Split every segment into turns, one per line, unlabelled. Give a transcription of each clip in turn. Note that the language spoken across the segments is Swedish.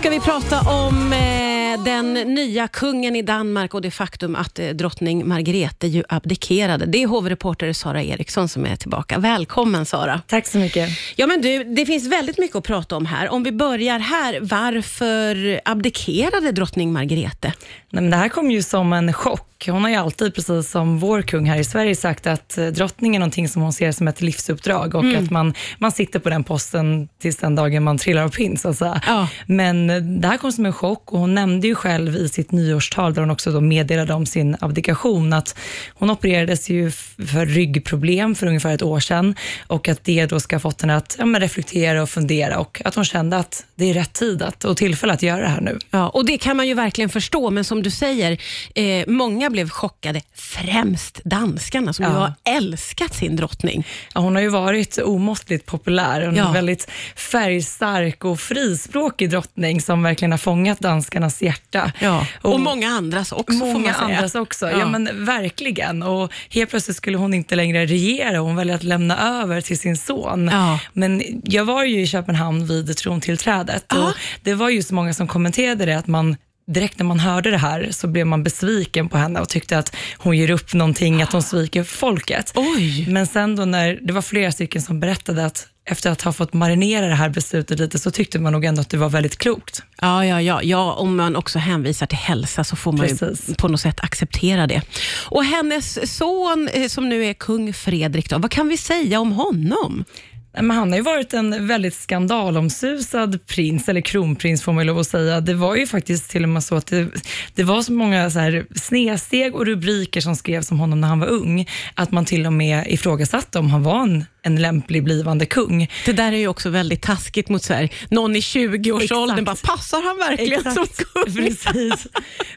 ska vi prata om eh, den nya kungen i Danmark och det faktum att eh, drottning Margrethe ju abdikerade. Det är hovreporter Sara Eriksson som är tillbaka. Välkommen Sara.
Tack så mycket.
Ja, men du, det finns väldigt mycket att prata om här. Om vi börjar här, varför abdikerade drottning Margrethe?
Nej, men det här kom ju som en chock. Hon har ju alltid, precis som vår kung här i Sverige, sagt att eh, drottning är någonting som hon ser som ett livsuppdrag och att man, man sitter på den posten tills den dagen man trillar av pinn, så att säga.
Ja.
Men eh, det här kom som en chock och hon nämnde ju själv i sitt nyårstal, där hon också då meddelade om sin abdikation, att hon opererades ju för ryggproblem för ungefär ett år sedan och att det då ska ha fått henne att ja, reflektera och fundera och att hon kände att det är rätt tid att, och tillfälle att göra det här nu.
Ja, och Det kan man ju verkligen förstå, men som du säger, eh, många blev chockade. Främst danskarna som ju
Ja.
har älskat sin drottning.
Ja, hon har ju varit omåttligt populär. Hon är
Ja.
en väldigt färgstark och frispråkig drottning som verkligen har fångat danskarnas hjärta.
Och, många andras också
Många andras också,
Ja.
ja. men verkligen. Och helt plötsligt skulle hon inte längre regera, hon väljer att lämna över till sin son.
Ja.
Men jag var ju i Köpenhamn vid trontillträdet
Ja.
och det var ju så många som kommenterade det, att man Direkt när man hörde det här så blev man besviken på henne och tyckte att hon ger upp någonting, att hon sviker folket.
Oj.
Men sen då när det var flera stycken som berättade att efter att ha fått marinera det här beslutet lite så tyckte man nog ändå att det var väldigt klokt.
Ja, ja, ja, ja, om man också hänvisar till hälsa så får man ju
Precis.
på något sätt acceptera det. Och hennes son eh, som nu är kung Fredrik, då, vad kan vi säga om honom?
Men han har ju varit en väldigt skandalomsusad prins, eller kronprins får man ju lov att säga. Det var ju faktiskt till och med så att det, det var så många så här snedsteg och rubriker som skrevs om honom när han var ung, att man till och med ifrågasatte om han var en, en lämplig blivande kung.
Det där är ju också väldigt taskigt mot så här, någon i 20-årsåldern. Bara,
Exakt.
Passar han verkligen som kung?
Precis.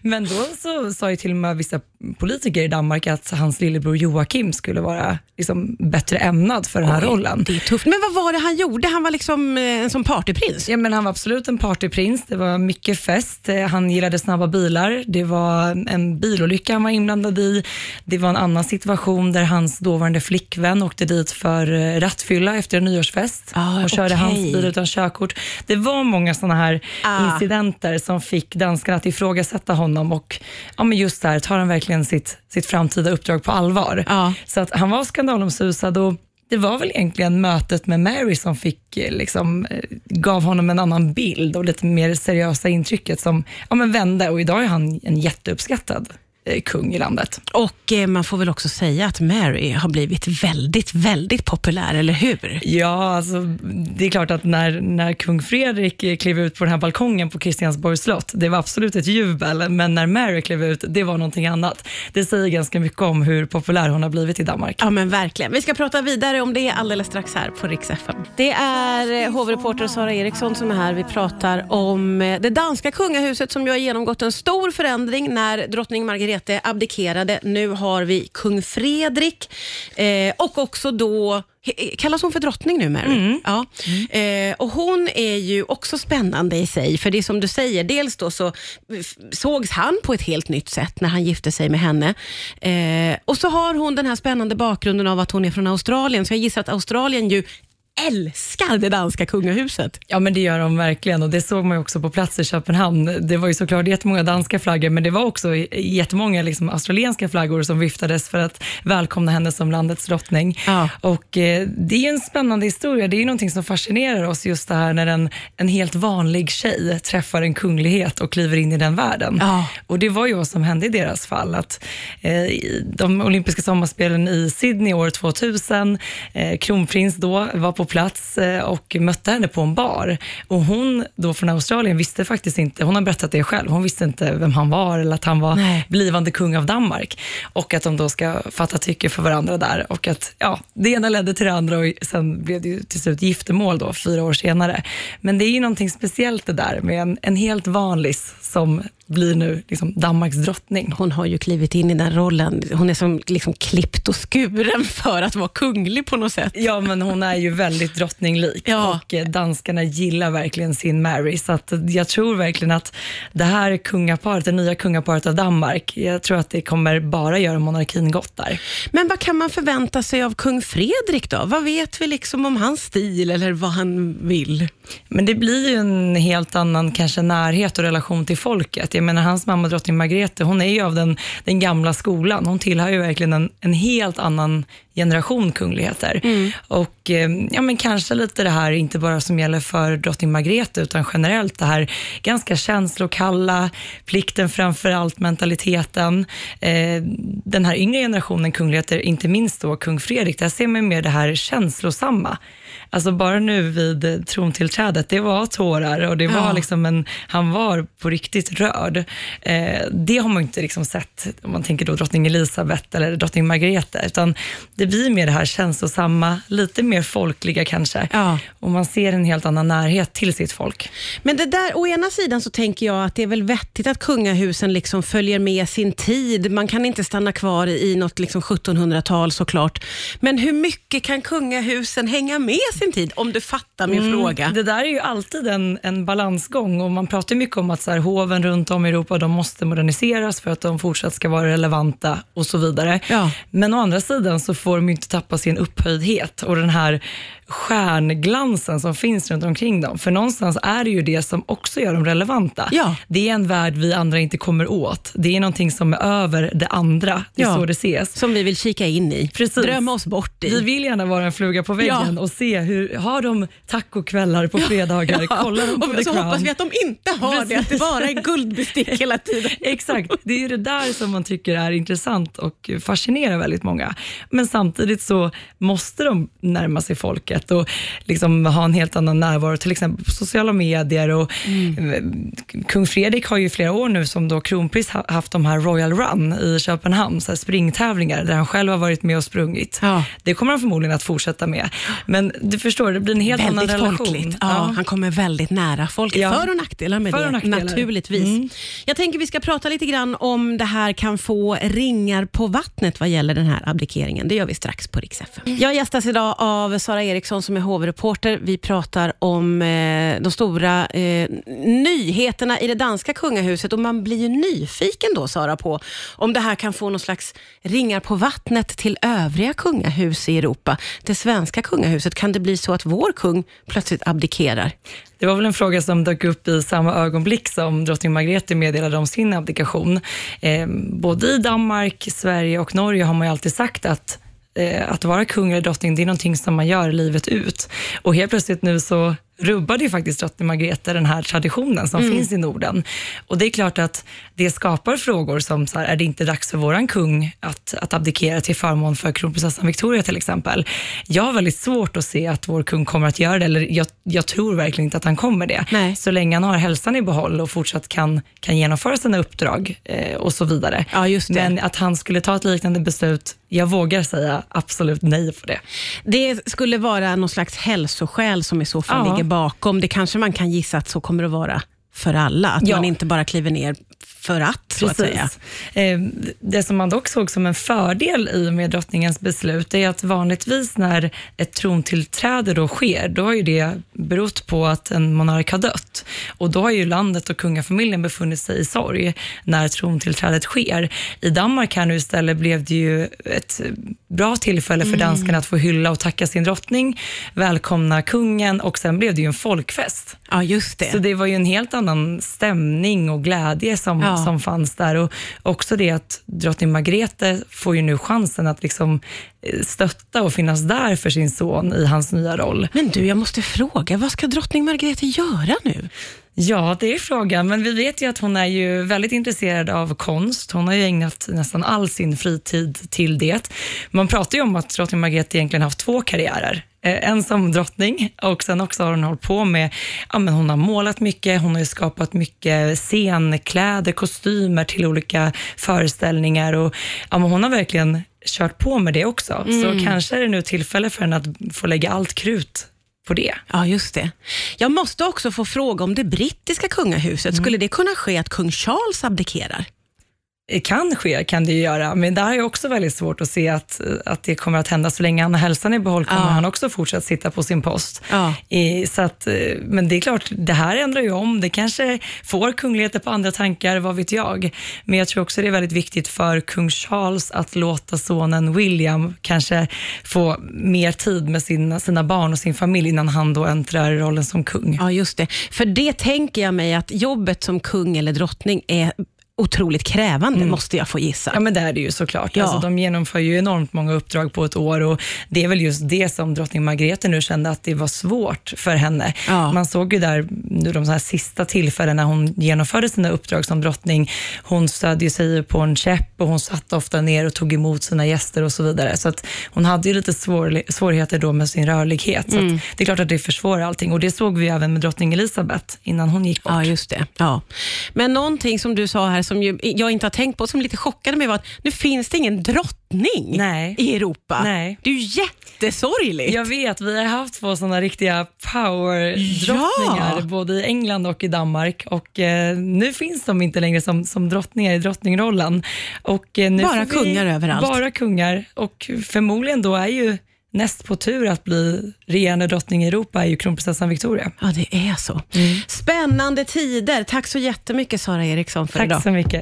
Men då så sa ju till och med vissa politiker i Danmark att hans lillebror Joakim skulle vara liksom bättre ämnad för den här
Oj,
rollen.
Det är tufft. Men vad var det han gjorde? Han var liksom eh, en sån partyprins.
Ja, men han var absolut en partyprins. Det var mycket fest. Eh, Han gillade snabba bilar. Det var en bilolycka han var inblandad i. Det var en annan situation där hans dåvarande flickvän åkte dit för eh, rattfylla efter en nyårsfest
Ah,
och körde
okej.
hans bil utan körkort. Det var många sådana här
Ah.
incidenter som fick danskarna att ifrågasätta honom och ja, men just där tar han verkligen sitt, sitt framtida uppdrag på allvar.
Ja.
Så att han var skandalomsusad och det var väl egentligen mötet med Mary som fick, eh, liksom, eh, gav honom en annan bild och lite mer seriösa intrycket som ja, men vände. Och idag är han en jätteuppskattad kung i landet.
Och eh, man får väl också säga att Mary har blivit väldigt, väldigt populär, eller hur?
Ja, alltså, det är klart att när, när kung Fredrik eh, klev ut på den här balkongen på Kristiansborgs slott, det var absolut ett jubel, men när Mary klev ut, det var någonting annat. Det säger ganska mycket om hur populär hon har blivit i Danmark.
Ja men verkligen. Vi ska prata vidare om det alldeles strax här på Rix FM. Det är eh, hovreporter Sara Eriksson som är här. Vi pratar om eh, det danska kungahuset som ju har genomgått en stor förändring när drottning Margrethe abdikerade. Nu har vi kung Fredrik eh, och också då he- Kallas hon för drottning nu, Mary? Ja. Eh, och hon är ju också spännande i sig, för det är som du säger, dels då så sågs han på ett helt nytt sätt när han gifte sig med henne. Eh, och så har hon den här spännande bakgrunden av att hon är från Australien, så jag gissar att Australien ju älskar det danska kungahuset.
Ja, men det gör de verkligen och det såg man också på plats i Köpenhamn. Det var ju såklart jättemånga danska flaggor, men det var också jättemånga liksom australienska flaggor som viftades för att välkomna henne som landets drottning.
Ja.
Och eh, det är ju en spännande historia. Det är ju någonting som fascinerar oss just det här när en, en helt vanlig tjej träffar en kunglighet och kliver in i den världen.
Ja.
Och det var ju vad som hände i deras fall. Att, eh, de olympiska sommarspelen i Sydney år 2000, eh, kronprins då var på plats eh, och mötte henne på en bar. Och hon då från Australien visste faktiskt inte, hon har berättat det själv, hon visste inte vem han var eller att han var
Nej.
blivande kung av Danmark. Och att de då ska fatta tycke för varandra där. Och att ja, det ena ledde till det andra och sen blev det ju till slut giftermål då, fyra år senare. Men det är ju någonting speciellt det där med en, en helt vanlig som blir nu liksom Danmarks drottning.
Hon har ju klivit in i den rollen. Hon är som liksom klippt och skuren för att vara kunglig på något sätt.
Ja, men hon är ju väldigt drottninglik
Ja.
och eh, danskarna gillar verkligen sin Mary. Så att jag tror verkligen att det här kungaparet, det nya kungaparet av Danmark, jag tror att det kommer bara göra monarkin gott där.
Men vad kan man förvänta sig av kung Fredrik då? Vad vet vi liksom om hans stil eller vad han vill?
Men det blir ju en helt annan kanske närhet och relation till folket. Jag menar, hans mamma drottning Margrethe, hon är ju av den, den gamla skolan. Hon tillhör ju verkligen en, en helt annan generation kungligheter. Och eh, ja, men kanske lite det här, inte bara som gäller för drottning Margrethe, utan generellt det här ganska känslokalla, plikten framför allt, mentaliteten. Eh, den här yngre generationen kungligheter, inte minst då kung Fredrik, där ser man mer det här känslosamma. Alltså bara nu vid trontillträdet, det var tårar och det var
Ja.
liksom en, han var på riktigt rörd. Eh, det har man inte liksom sett, om man tänker då drottning Elisabeth eller drottning Margrethe, utan det blir mer det här känslosamma, lite mer folkliga kanske.
Ja.
Och man ser en helt annan närhet till sitt folk.
Men det där, å ena sidan så tänker jag att det är väl vettigt att kungahusen liksom följer med sin tid. Man kan inte stanna kvar i något liksom 1700-tal såklart. Men hur mycket kan kungahusen hänga med sin tid? Om du fattar min fråga.
Det där är ju alltid en, en balansgång och man pratar mycket om att så här, hoven runt om i Europa de måste moderniseras för att de fortsatt ska vara relevanta och så vidare.
Ja.
Men å andra sidan så får de ju inte tappa sin upphöjdhet och den här stjärnglansen som finns runt omkring dem. För någonstans är det ju det som också gör dem relevanta.
Ja.
Det är en värld vi andra inte kommer åt. Det är någonting som är över det andra. Det är
Ja.
så det ses.
Som vi vill kika in i.
Precis.
Drömma oss bort i.
Vi vill gärna vara en fluga på väggen
Ja.
och se hur, har de tacokvällar på fredagar?
Ja.
Kollar de på
och
The
så
Crown?
hoppas vi att de inte har det, att det bara är guldbestick hela tiden.
Exakt, det är ju det där som man tycker är intressant och fascinerar väldigt många. Men samtidigt så måste de närma sig folket och liksom ha en helt annan närvaro, till exempel på sociala medier. Och,
Mm.
Kung Fredrik har ju flera år nu som då kronpris ha- haft de här Royal Run i Köpenhamn, så här springtävlingar där han själv har varit med och sprungit.
Ja.
Det kommer han förmodligen att fortsätta med. Men du förstår, det blir en helt annan
Väldigt
relation.
folkligt. Ja, Han kommer väldigt nära folket.
Ja.
För och nackdelar med det,
och nackdelar.
naturligtvis.
Mm.
Jag tänker vi ska prata lite grann om det här kan få ringar på vattnet vad gäller den här abdikeringen. Det gör vi strax på Rix FM. Jag gästas idag av Sara Eriksson som är hovreporter. Vi pratar om eh, de stora eh, nyheterna i det danska kungahuset och man blir ju nyfiken då Sara på om det här kan få någon slags ringar på vattnet till övriga kungahus i Europa. Det svenska kungahuset, kan det bli så att vår kung plötsligt abdikerar?
Det var väl en fråga som dök upp i samma ögonblick som drottning Margrethe meddelade om sin abdikation. Eh, både i Danmark, Sverige och Norge har man ju alltid sagt att Eh, att vara kung eller drottning, det är någonting som man gör livet ut. Och helt plötsligt nu så rubbade ju faktiskt drottning Margrethe den här traditionen som finns i Norden. Och det är klart att det skapar frågor som, så här, är det inte dags för våran kung att, att abdikera till förmån för kronprinsessan Victoria till exempel? Jag har väldigt svårt att se att vår kung kommer att göra det, eller jag, jag tror verkligen inte att han kommer det.
Nej.
Så länge han har hälsan i behåll och fortsatt kan, kan genomföra sina uppdrag eh, och så vidare.
Ja.
Men att han skulle ta ett liknande beslut, jag vågar säga absolut nej på det.
Det skulle vara någon slags hälsoskäl som i så fall
Ja.
ligger bakom. Det kanske man kan gissa att så kommer att vara för alla. Att
Ja.
man inte bara kliver ner för att, så att säga.
Eh, Det som man dock såg som en fördel i och med drottningens beslut är att vanligtvis när ett trontillträde då sker, då har ju det berott på att en monark har dött. Och då har ju landet och kungafamiljen befunnit sig i sorg när trontillträdet sker. I Danmark här nu istället blev det ju ett bra tillfälle för danskarna att få hylla och tacka sin drottning, välkomna kungen och sen blev det ju en folkfest.
Ja, just det.
Så det var ju en helt annan stämning och glädje som,
Ja.
som fanns där. Och också det att drottning Margrethe får ju nu chansen att liksom eh, stötta och finnas där för sin son i hans nya roll.
Men du, jag måste fråga, vad ska drottning Margrethe göra nu?
Ja, det är frågan. Men vi vet ju att hon är ju väldigt intresserad av konst. Hon har ju ägnat nästan all sin fritid till det. Man pratar ju om att drottning Margrethe egentligen haft två karriärer. Eh, En som drottning och sen också har hon hållit på med, ja men hon har målat mycket, hon har skapat mycket scenkläder, kostymer till olika föreställningar och ja, men hon har verkligen kört på med det också. Så kanske är det nu tillfälle för henne att få lägga allt krut på det.
Ja, just det. Jag måste också få fråga om det brittiska kungahuset. Skulle det kunna ske att kung Charles abdikerar?
Det kan ske, kan det ju göra, men där är också väldigt svårt att se att, att det kommer att hända. Så länge han har hälsan i behåll kommer
Ja.
han också fortsätta sitta på sin post.
Ja.
I, så att, eh, men det är klart, det här ändrar ju om. Det kanske får kungligheter på andra tankar, vad vet jag. Men jag tror också det är väldigt viktigt för kung Charles att låta sonen William kanske få mer tid med sina, sina barn och sin familj innan han då äntrar rollen som kung.
Ja, just det. För det tänker jag mig att jobbet som kung eller drottning är otroligt krävande, måste jag få gissa.
Ja, men det är det ju såklart.
Ja.
Alltså, de genomför ju enormt många uppdrag på ett år och det är väl just det som drottning Margrethe nu kände att det var svårt för henne.
Ja.
Man såg ju där nu de här sista tillfällena när hon genomförde sina uppdrag som drottning, hon stödde sig på en käpp och hon satt ofta ner och tog emot sina gäster och så vidare. Så att hon hade ju lite svår, svårigheter då med sin rörlighet. Så
Mm.
det är klart att det försvårar allting och det såg vi även med drottning Elisabeth innan hon gick bort.
Ja, just det. Ja. Men någonting som du sa här som ju, jag inte har tänkt på, som lite chockade mig var att nu finns det ingen drottning
Nej.
i Europa.
Nej.
Det är ju jättesorgligt.
Jag vet, vi har haft två sådana riktiga power-drottningar,
Ja.
både i England och i Danmark. Och eh, Nu finns de inte längre som, som drottningar i drottningrollen. Och, eh,
Bara
vi-
kungar överallt.
Bara kungar. Och förmodligen då är ju näst på tur att bli regerande drottning i Europa är ju kronprinsessan Victoria.
Ja, det är så. Spännande tider. Tack så jättemycket Sara Eriksson för
Tack
idag.
så mycket.